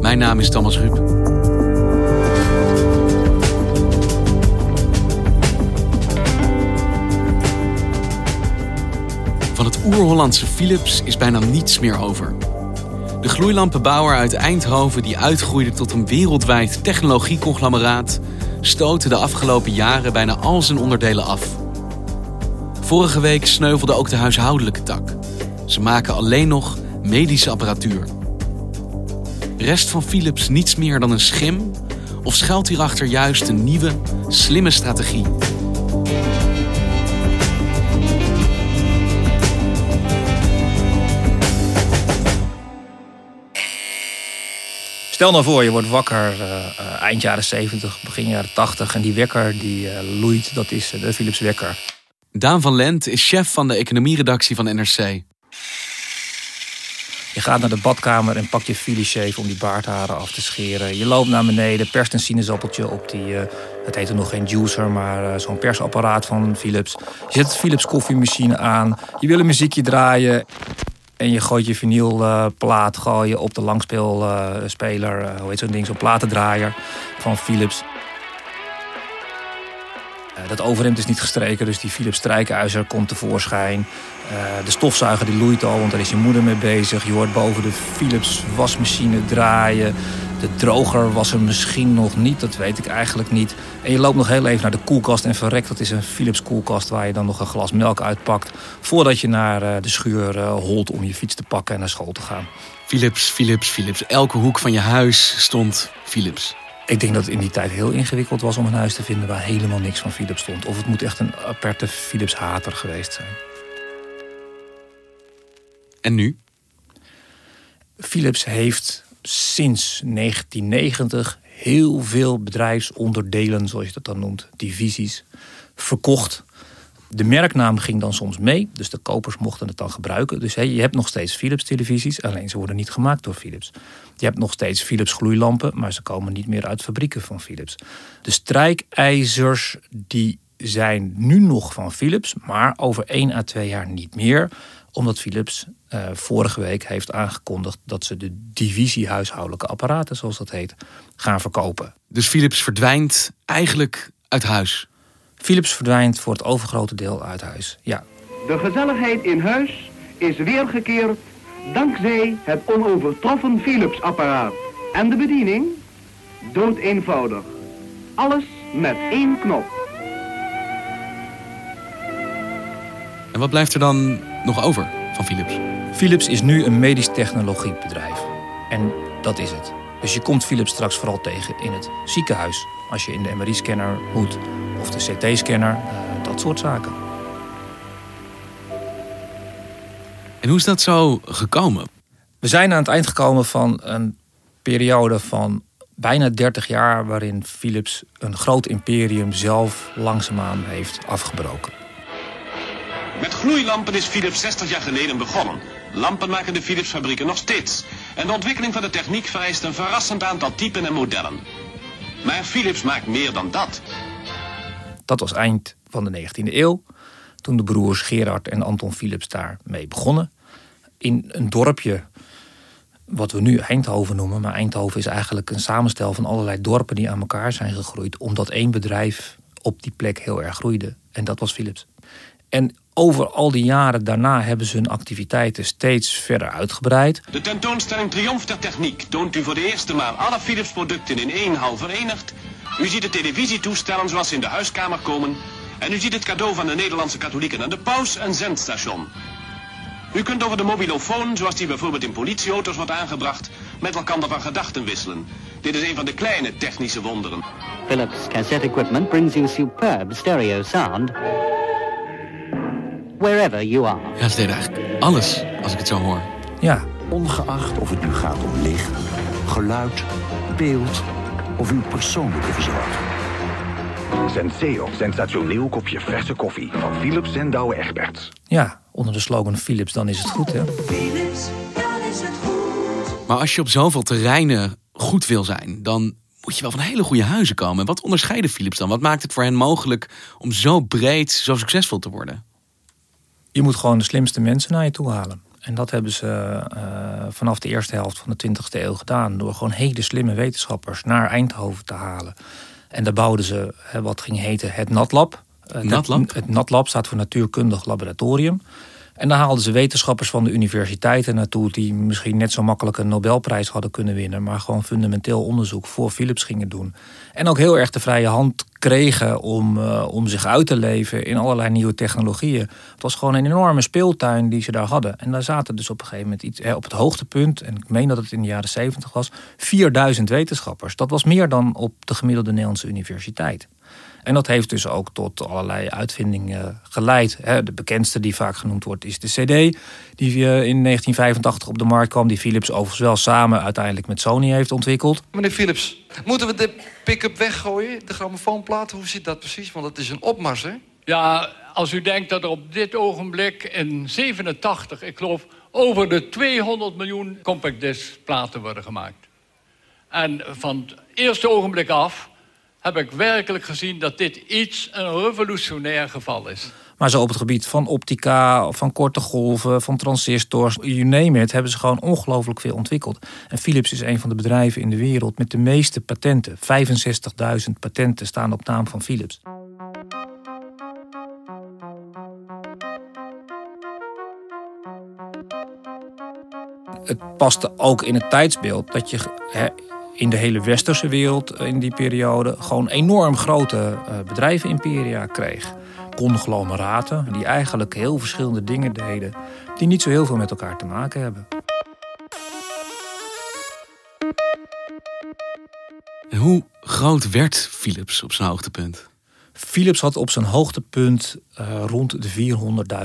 Mijn naam is Thomas Ruip. Van het oer-Hollandse Philips is bijna niets meer over. De gloeilampenbouwer uit Eindhoven, die uitgroeide tot een wereldwijd technologieconglomeraat, stootte de afgelopen jaren bijna al zijn onderdelen af. Vorige week sneuvelde ook de huishoudelijke tak. Ze maken alleen nog medische apparatuur. Rest van Philips niets meer dan een schim? Of schuilt hierachter juist een nieuwe, slimme strategie? Stel nou voor, je wordt wakker uh, uh, eind jaren 70, begin jaren 80 en die wekker die uh, loeit, dat is de Philips wekker. Daan van Lent is chef van de economieredactie van NRC. Je gaat naar de badkamer en pakt je Philips shave om die baardharen af te scheren. Je loopt naar beneden, perst een sinaasappeltje op die, het heette nog geen juicer, maar zo'n persapparaat van Philips. Je zet de Philips koffiemachine aan, je wil een muziekje draaien. En je gooit je vinylplaat uh, op de langspeelspeler, uh, hoe heet zo'n ding, zo'n platendraaier van Philips. Uh, dat overhemd is niet gestreken, dus die Philips strijkijzer komt tevoorschijn. de stofzuiger die loeit al, want daar is je moeder mee bezig. Je hoort boven de Philips wasmachine draaien. De droger was er misschien nog niet, dat weet ik eigenlijk niet. En je loopt nog heel even naar de koelkast en verrekt, dat is een Philips koelkast waar je dan nog een glas melk uitpakt. Voordat je naar de schuur holt om je fiets te pakken en naar school te gaan. Philips, Philips, Philips. Elke hoek van je huis stond Philips. Ik denk dat het in die tijd heel ingewikkeld was om een huis te vinden waar helemaal niks van Philips stond. Of het moet echt een aparte Philips hater geweest zijn. En nu? Philips heeft sinds 1990 heel veel bedrijfsonderdelen, zoals je dat dan noemt, divisies, verkocht. De merknaam ging dan soms mee, dus de kopers mochten het dan gebruiken. Dus je hebt nog steeds Philips televisies, alleen ze worden niet gemaakt door Philips. Je hebt nog steeds Philips gloeilampen, maar ze komen niet meer uit fabrieken van Philips. De strijkijzers die zijn nu nog van Philips, maar over 1 à 2 jaar niet meer omdat Philips uh, vorige week heeft aangekondigd dat ze de divisie huishoudelijke apparaten, zoals dat heet, gaan verkopen. Dus Philips verdwijnt eigenlijk uit huis? Philips verdwijnt voor het overgrote deel uit huis, ja. De gezelligheid in huis is weergekeerd dankzij het onovertroffen Philips-apparaat. En de bediening? Dood eenvoudig. Alles met één knop. En wat blijft er dan nog over van Philips? Philips is nu een medisch technologiebedrijf. En dat is het. Dus je komt Philips straks vooral tegen in het ziekenhuis. Als je in de MRI-scanner moet of de CT-scanner, uh, dat soort zaken. En hoe is dat zo gekomen? We zijn aan het eind gekomen van een periode van bijna 30 jaar waarin Philips een groot imperium zelf langzaamaan heeft afgebroken. Met gloeilampen is Philips 60 jaar geleden begonnen. Lampen maken de Philips fabrieken nog steeds. En de ontwikkeling van de techniek vereist een verrassend aantal typen en modellen. Maar Philips maakt meer dan dat. Dat was eind van de 19e eeuw. Toen de broers Gerard en Anton Philips daarmee begonnen. In een dorpje wat we nu Eindhoven noemen. Maar Eindhoven is eigenlijk een samenstel van allerlei dorpen die aan elkaar zijn gegroeid. Omdat één bedrijf op die plek heel erg groeide. En dat was Philips. En over al die jaren daarna hebben ze hun activiteiten steeds verder uitgebreid. De tentoonstelling Triomf der Techniek toont u voor de eerste maal alle Philips producten in één hal verenigd U ziet de televisietoestellen zoals ze in de huiskamer komen. En u ziet het cadeau van de Nederlandse katholieken aan de paus een zendstation. U kunt over de mobilofoon, zoals die bijvoorbeeld in politieauto's wordt aangebracht, met elkaar van gedachten wisselen. Dit is een van de kleine technische wonderen. Philips cassette equipment brings you superb stereo sound wherever you are. Ja, ze deden eigenlijk alles, als ik het zo hoor. Ja, Ongeacht of het nu gaat om licht, geluid, beeld of uw persoonlijke verzorging. Senseo, sensationeel kopje verse koffie van Philips en Douwe Egberts. ja, onder de slogan Philips, dan is het goed. Hè? Maar als je op zoveel terreinen goed wil zijn, dan moet je wel van hele goede huizen komen. Wat onderscheiden Philips dan? Wat maakt het voor hen mogelijk om zo breed, zo succesvol te worden? Je moet gewoon de slimste mensen naar je toe halen. En dat hebben ze eh, vanaf de eerste helft van de 20e eeuw gedaan. Door gewoon hele slimme wetenschappers naar Eindhoven te halen. En daar bouwden ze hè, wat ging heten het NatLab. Het, NatLab? Het NatLab staat voor Natuurkundig Laboratorium. En daar haalden ze wetenschappers van de universiteiten naartoe... die misschien net zo makkelijk een Nobelprijs hadden kunnen winnen... maar gewoon fundamenteel onderzoek voor Philips gingen doen. En ook heel erg de vrije hand kregen om, eh, om zich uit te leven... in allerlei nieuwe technologieën. Het was gewoon een enorme speeltuin die ze daar hadden. En daar zaten dus op een gegeven moment iets, op het hoogtepunt... en ik meen dat het in de jaren 70 was... 4000 wetenschappers. Dat was meer dan op de gemiddelde Nederlandse universiteit. En dat heeft dus ook tot allerlei uitvindingen geleid. De bekendste die vaak genoemd wordt is de CD, die eh, in 1985 op de markt kwam. Die Philips overigens wel samen uiteindelijk met Sony heeft ontwikkeld. Meneer Philips, moeten we de pick-up weggooien, de grammofoonplaat? Hoe zit dat precies? Want het is een opmars, hè? Ja, als u denkt dat er op dit ogenblik in 87, ik geloof, over de 200 miljoen compact disc platen worden gemaakt. En van het eerste ogenblik af heb ik werkelijk gezien dat dit iets een revolutionair geval is. Maar zo op het gebied van optica, van korte golven, van transistors, you name it, hebben ze gewoon ongelooflijk veel ontwikkeld. En Philips is een van de bedrijven in de wereld met de meeste patenten. 65.000 patenten staan op naam van Philips. Het paste ook in het tijdsbeeld dat je in de hele westerse wereld in die periode gewoon enorm grote uh, bedrijvenimperia kreeg. Conglomeraten die eigenlijk heel verschillende dingen deden die niet zo heel veel met elkaar te maken hebben. En hoe groot werd Philips op zijn hoogtepunt? Philips had op zijn hoogtepunt uh, rond de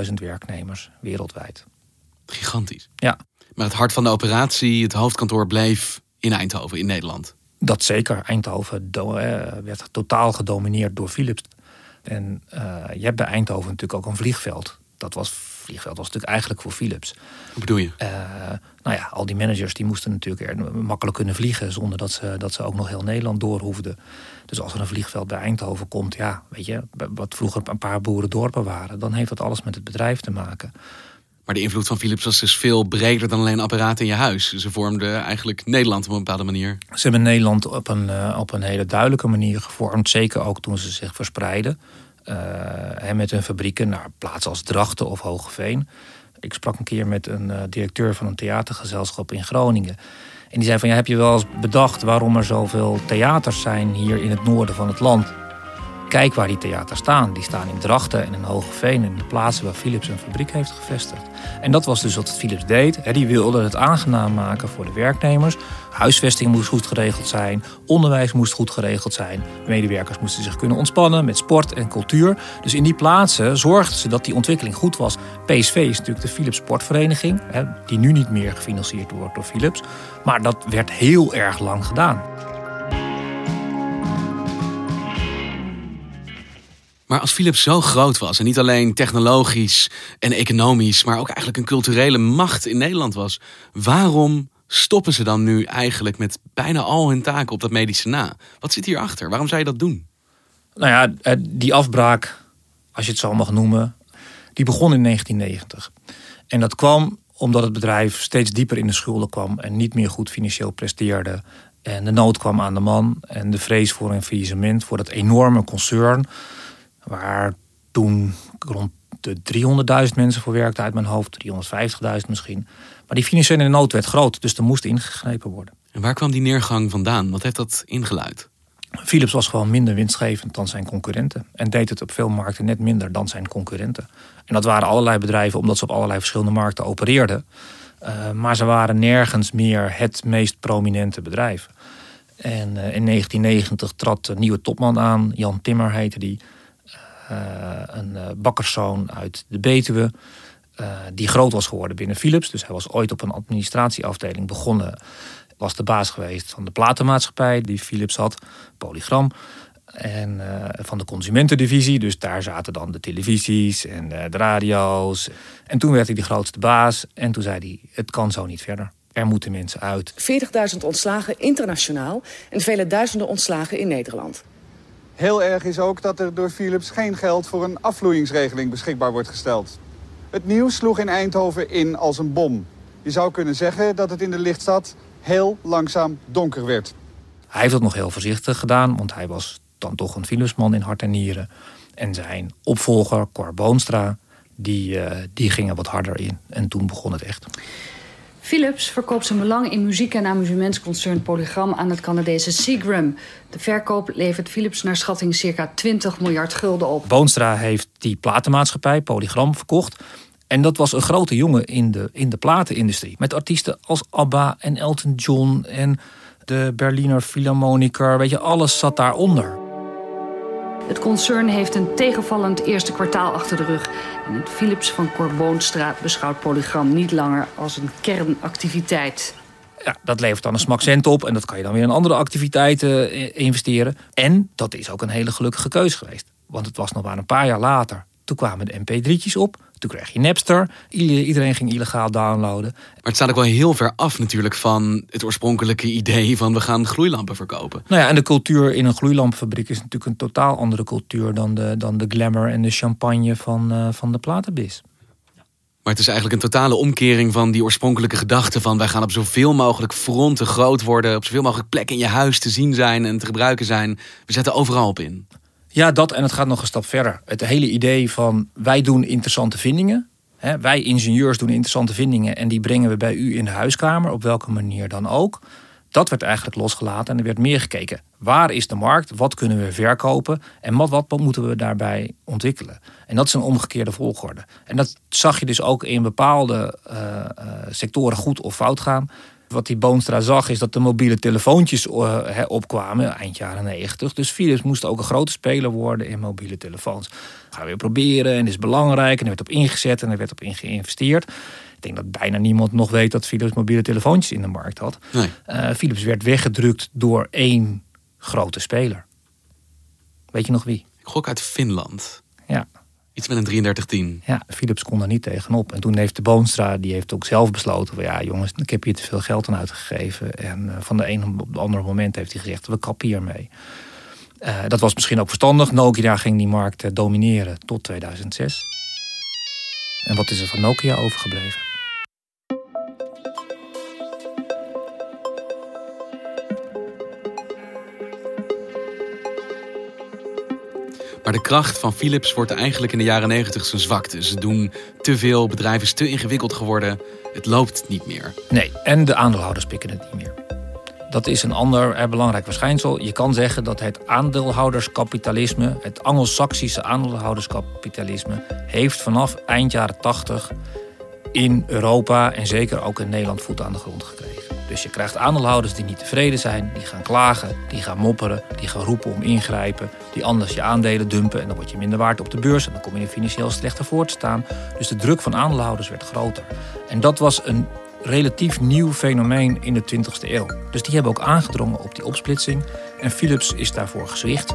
400.000 werknemers wereldwijd. Gigantisch. Ja. Maar het hart van de operatie, het hoofdkantoor bleef in Eindhoven, in Nederland. Dat zeker. Eindhoven werd totaal gedomineerd door Philips. En uh, je hebt bij Eindhoven natuurlijk ook een vliegveld. Dat was, vliegveld was natuurlijk eigenlijk voor Philips. Hoe bedoel je? Uh, nou ja, al die managers die moesten natuurlijk er makkelijk kunnen vliegen... zonder dat ze, dat ze ook nog heel Nederland door hoefden. Dus als er een vliegveld bij Eindhoven komt... ja, weet je, wat vroeger een paar boerendorpen waren... dan heeft dat alles met het bedrijf te maken. Maar de invloed van Philips was dus veel breder dan alleen apparaten in je huis. Ze vormden eigenlijk Nederland op een bepaalde manier. Ze hebben Nederland op een, uh, op een hele duidelijke manier gevormd. Zeker ook toen ze zich verspreiden. Uh, met hun fabrieken naar plaatsen als Drachten of Hogeveen. Ik sprak een keer met een uh, directeur van een theatergezelschap in Groningen. En die zei van, ja, heb je wel eens bedacht waarom er zoveel theaters zijn hier in het noorden van het land? Kijk waar die theaters staan. Die staan in Drachten en in Hogeveen. In de plaatsen waar Philips een fabriek heeft gevestigd. En dat was dus wat Philips deed. Die wilde het aangenaam maken voor de werknemers. Huisvesting moest goed geregeld zijn. Onderwijs moest goed geregeld zijn. Medewerkers moesten zich kunnen ontspannen met sport en cultuur. Dus in die plaatsen zorgden ze dat die ontwikkeling goed was. PSV is natuurlijk de Philips Sportvereniging. Die nu niet meer gefinancierd wordt door Philips. Maar dat werd heel erg lang gedaan. Maar als Philips zo groot was en niet alleen technologisch en economisch, maar ook eigenlijk een culturele macht in Nederland was, waarom stoppen ze dan nu eigenlijk met bijna al hun taken op dat medische na? Wat zit hierachter? Waarom zou je dat doen? Nou ja, die afbraak, als je het zo mag noemen, die begon in 1990. En dat kwam omdat het bedrijf steeds dieper in de schulden kwam en niet meer goed financieel presteerde. En de nood kwam aan de man en de vrees voor een faillissement, voor dat enorme concern waar toen rond de 300.000 mensen voor werkten uit mijn hoofd, 350.000 misschien. Maar die financiële nood werd groot, dus er moest ingegrepen worden. En waar kwam die neergang vandaan? Wat heeft dat ingeluid? Philips was gewoon minder winstgevend dan zijn concurrenten. En deed het op veel markten net minder dan zijn concurrenten. En dat waren allerlei bedrijven omdat ze op allerlei verschillende markten opereerden. Uh, maar ze waren nergens meer het meest prominente bedrijf. En uh, in 1990 trad een nieuwe topman aan. Jan Timmer heette die. Uh, een bakkerszoon uit de Betuwe. die groot was geworden binnen Philips. Dus hij was ooit op een administratieafdeling begonnen was de baas geweest van de platenmaatschappij die Philips had, Polygram. En van de consumentendivisie. Dus daar zaten dan de televisies en de radio's. En toen werd hij de grootste baas. En toen zei hij: Het kan zo niet verder. Er moeten mensen uit. 40.000 ontslagen internationaal en vele duizenden ontslagen in Nederland. Heel erg is ook dat er door Philips geen geld voor een afvloeingsregeling beschikbaar wordt gesteld. Het nieuws sloeg in Eindhoven in als een bom. Je zou kunnen zeggen dat het in de lichtstad heel langzaam donker werd. Hij heeft het nog heel voorzichtig gedaan, want hij was dan toch een Philipsman in hart en nieren. En zijn opvolger, Cor Boonstra, die, uh, die ging er wat harder in. En toen begon het echt. Philips verkoopt zijn belang in muziek- en amusementsconcern Polygram aan het Canadese Seagram. De verkoop levert Philips naar schatting circa 20 miljard gulden op. Boonstra heeft die platenmaatschappij Polygram verkocht en dat was een grote jongen in de, in de platenindustrie. Met artiesten als ABBA en Elton John en de Berliner Philharmoniker. Weet je, alles zat daaronder. Het concern heeft een tegenvallend eerste kwartaal achter de rug. En het Philips van Corboonstra beschouwt Polygram niet langer als een kernactiviteit. Ja, dat levert dan een smakcent op en dat kan je dan weer in andere activiteiten eh, investeren. En dat is ook een hele gelukkige keuze geweest. Want het was nog maar een paar jaar later. Toen kwamen de mp3'tjes op. Toen kreeg je Napster. Iedereen ging illegaal downloaden. Maar het staat ook wel heel ver af natuurlijk van het oorspronkelijke idee van we gaan gloeilampen verkopen. Nou ja, en de cultuur in een gloeilampenfabriek is natuurlijk een totaal andere cultuur dan de, dan de glamour en de champagne van, uh, van de platenbis. Maar het is eigenlijk een totale omkering van die oorspronkelijke gedachte van wij gaan op zoveel mogelijk fronten groot worden, op zoveel mogelijk plekken in je huis te zien zijn en te gebruiken zijn. We zetten overal op in. Ja, dat en het gaat nog een stap verder. Het hele idee van wij doen interessante vindingen. Hè, wij ingenieurs doen interessante vindingen en die brengen we bij u in de huiskamer, op welke manier dan ook. Dat werd eigenlijk losgelaten en er werd meer gekeken. Waar is de markt? Wat kunnen we verkopen? En wat, wat moeten we daarbij ontwikkelen? En dat is een omgekeerde volgorde. En dat zag je dus ook in bepaalde uh, uh, sectoren goed of fout gaan. Wat die Boonstra zag is dat de mobiele telefoontjes uh, opkwamen eind jaren 90. Dus Philips moest ook een grote speler worden in mobiele telefoons. Gaan we weer proberen en is belangrijk. En er werd op ingezet en er werd op geïnvesteerd. Ik denk dat bijna niemand nog weet dat Philips mobiele telefoontjes in de markt had. Nee. Uh, Philips werd weggedrukt door één grote speler. Weet je nog wie? Ik gok uit Finland. Ja. Iets met een 3310. Ja, Philips kon daar niet tegenop. En toen heeft de Boonstra, die heeft ook zelf besloten... van ja jongens, ik heb hier te veel geld aan uitgegeven. En uh, van de ene op het andere moment heeft hij gezegd... we kappen hiermee. Uh, dat was misschien ook verstandig. Nokia ging die markt uh, domineren tot 2006. En wat is er van Nokia overgebleven? Maar de kracht van Philips wordt eigenlijk in de jaren 90 zijn zwakte. Ze doen te veel, bedrijven is te ingewikkeld geworden. Het loopt niet meer. Nee, en de aandeelhouders pikken het niet meer. Dat is een ander belangrijk verschijnsel. Je kan zeggen dat het aandeelhouderskapitalisme, het Anglo-Saxische aandeelhouderskapitalisme, heeft vanaf eind jaren 80 in Europa en zeker ook in Nederland voet aan de grond gekregen. Dus je krijgt aandeelhouders die niet tevreden zijn, die gaan klagen, die gaan mopperen, die gaan roepen om ingrijpen, die anders je aandelen dumpen en dan word je minder waard op de beurs en dan kom je financieel slechter voor te staan. Dus de druk van aandeelhouders werd groter. En dat was een relatief nieuw fenomeen in de 20e eeuw. Dus die hebben ook aangedrongen op die opsplitsing en Philips is daarvoor gezwicht.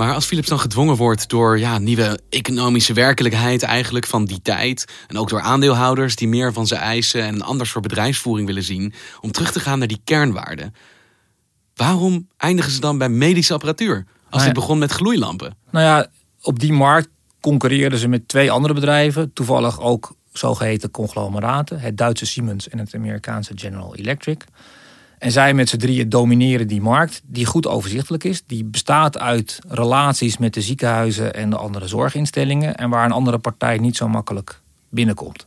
Maar als Philips dan gedwongen wordt door ja, nieuwe economische werkelijkheid eigenlijk van die tijd. En ook door aandeelhouders die meer van ze eisen en een ander soort bedrijfsvoering willen zien. Om terug te gaan naar die kernwaarden. Waarom eindigen ze dan bij medische apparatuur? Als nou ja, dit begon met gloeilampen. Nou ja, op die markt concurreerden ze met twee andere bedrijven. Toevallig ook zogeheten conglomeraten. Het Duitse Siemens en het Amerikaanse General Electric. En zij met z'n drieën domineren die markt, die goed overzichtelijk is. Die bestaat uit relaties met de ziekenhuizen en de andere zorginstellingen. En waar een andere partij niet zo makkelijk binnenkomt.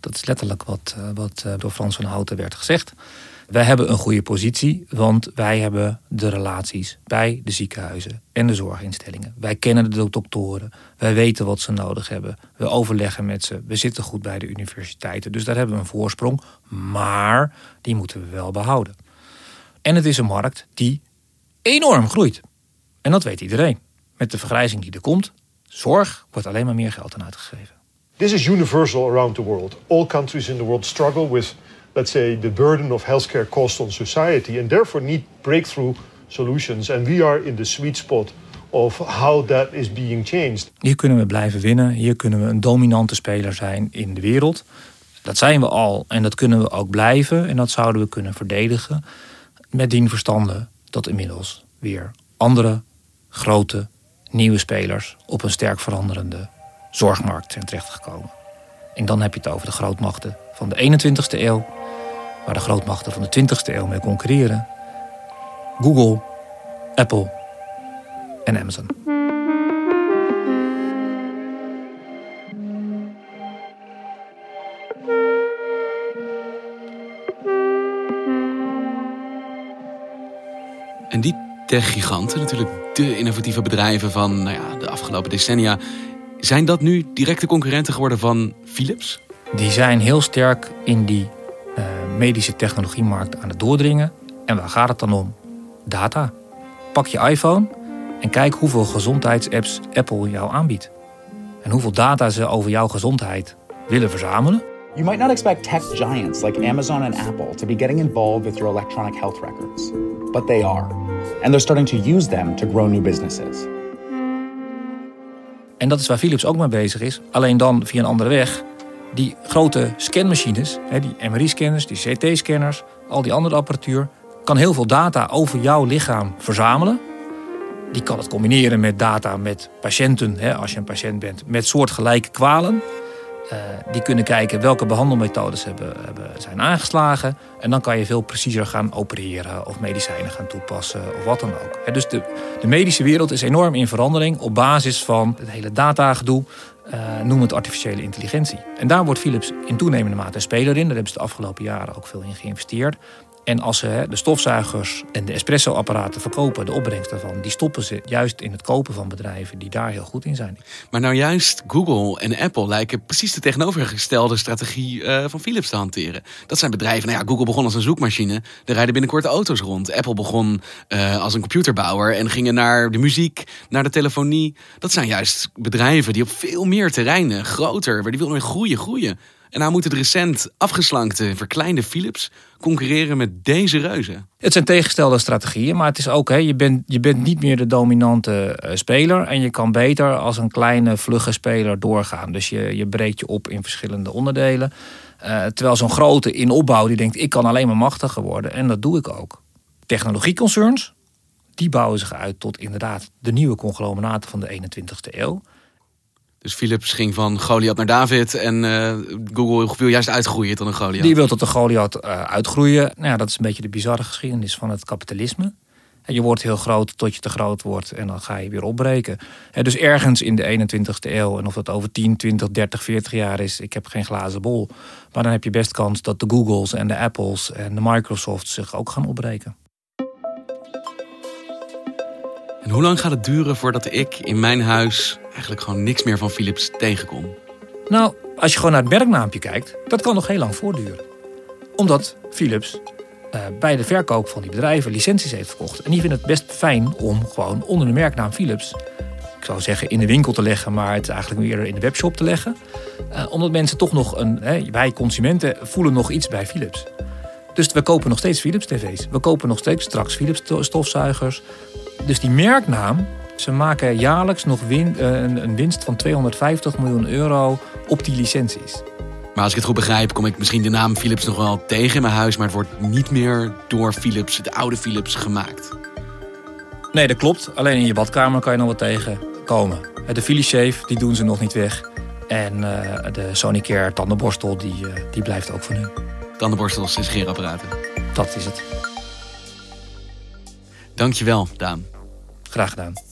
Dat is letterlijk wat, uh, wat uh, door Frans van Houten werd gezegd. Wij hebben een goede positie, want wij hebben de relaties bij de ziekenhuizen en de zorginstellingen. Wij kennen de doktoren, wij weten wat ze nodig hebben. We overleggen met ze, we zitten goed bij de universiteiten. Dus daar hebben we een voorsprong, maar die moeten we wel behouden. En het is een markt die enorm groeit. En dat weet iedereen. Met de vergrijzing die er komt, zorg wordt alleen maar meer geld aan uitgegeven. This is universal around the world. All countries in the world struggle with let's say, the burden of healthcare cost on society and therefore need breakthrough solutions. And we are in the sweet spot of how that is being changed. Hier kunnen we blijven winnen. Hier kunnen we een dominante speler zijn in de wereld. Dat zijn we al en dat kunnen we ook blijven. En dat zouden we kunnen verdedigen. Met dien verstande dat inmiddels weer andere grote nieuwe spelers op een sterk veranderende zorgmarkt zijn terechtgekomen. En dan heb je het over de grootmachten van de 21ste eeuw waar de grootmachten van de 20ste eeuw mee concurreren. Google, Apple en Amazon. En die tech-giganten, natuurlijk de innovatieve bedrijven van nou ja, de afgelopen decennia, zijn dat nu directe concurrenten geworden van Philips? Die zijn heel sterk in die medische technologiemarkt aan het doordringen. En waar gaat het dan om? Data. Pak je iPhone en kijk hoeveel gezondheidsapps Apple jou aanbiedt. En hoeveel data ze over jouw gezondheid willen verzamelen. You might not expect tech giants like Amazon and Apple to be getting involved with your electronic health records, but they are. And they're starting to use them to grow new businesses. En dat is waar Philips ook mee bezig is, alleen dan via een andere weg die grote scanmachines, die MRI-scanners, die CT-scanners, al die andere apparatuur, kan heel veel data over jouw lichaam verzamelen. Die kan het combineren met data met patiënten, als je een patiënt bent, met soortgelijke kwalen. Uh, die kunnen kijken welke behandelmethodes hebben, hebben, zijn aangeslagen. En dan kan je veel preciezer gaan opereren of medicijnen gaan toepassen of wat dan ook. dus de, de medische wereld is enorm in verandering op basis van het hele datagedoe. Uh, noem het artificiële intelligentie. En daar wordt Philips in toenemende mate een speler in. Daar hebben ze de afgelopen jaren ook veel in geïnvesteerd. En als ze de stofzuigers en de espresso-apparaten verkopen, de opbrengst daarvan, die stoppen ze juist in het kopen van bedrijven die daar heel goed in zijn. Maar nou juist Google en Apple lijken precies de tegenovergestelde strategie uh, van Philips te hanteren. Dat zijn bedrijven, nou ja, Google begon als een zoekmachine, er rijden binnenkort auto's rond. Apple begon uh, als een computerbouwer en gingen naar de muziek, naar de telefonie. Dat zijn juist bedrijven die op veel meer terreinen, groter, waar die willen groeien, groeien. En nou moeten de recent afgeslankte, verkleinde Philips concurreren met deze reuzen. Het zijn tegenstelde strategieën, maar het is ook, hè, je, bent, je bent niet meer de dominante uh, speler. En je kan beter als een kleine, vlugge speler doorgaan. Dus je, je breekt je op in verschillende onderdelen. Uh, terwijl zo'n grote in opbouw die denkt, ik kan alleen maar machtiger worden. En dat doe ik ook. Technologieconcerns, die bouwen zich uit tot inderdaad de nieuwe conglomeraten van de 21ste eeuw. Dus Philips ging van Goliath naar David en uh, Google wil juist uitgroeien tot een Goliath. Die wil tot een Goliath uh, uitgroeien. Nou ja, dat is een beetje de bizarre geschiedenis van het kapitalisme. En je wordt heel groot tot je te groot wordt en dan ga je weer opbreken. En dus ergens in de 21ste eeuw, en of dat over 10, 20, 30, 40 jaar is, ik heb geen glazen bol. Maar dan heb je best kans dat de Googles en de Apples en de Microsofts zich ook gaan opbreken. En hoe lang gaat het duren voordat ik in mijn huis eigenlijk gewoon niks meer van Philips tegenkom? Nou, als je gewoon naar het merknaampje kijkt, dat kan nog heel lang voortduren. Omdat Philips uh, bij de verkoop van die bedrijven licenties heeft verkocht. En die vinden het best fijn om gewoon onder de merknaam Philips, ik zou zeggen in de winkel te leggen, maar het eigenlijk meer in de webshop te leggen. Uh, omdat mensen toch nog een, hè, wij consumenten voelen nog iets bij Philips. Dus we kopen nog steeds Philips tv's. We kopen nog steeds straks Philips stofzuigers. Dus die merknaam, ze maken jaarlijks nog win, uh, een winst van 250 miljoen euro op die licenties. Maar als ik het goed begrijp, kom ik misschien de naam Philips nog wel tegen in mijn huis, maar het wordt niet meer door Philips, de oude Philips, gemaakt. Nee, dat klopt. Alleen in je badkamer kan je nog wat tegenkomen. De Philips Shave, die doen ze nog niet weg. En uh, de Sonicare tandenborstel, die, uh, die blijft ook van hun. Tandenborstels en scheerapparaten. Dat is het. Dankjewel, Daan. Graag gedaan.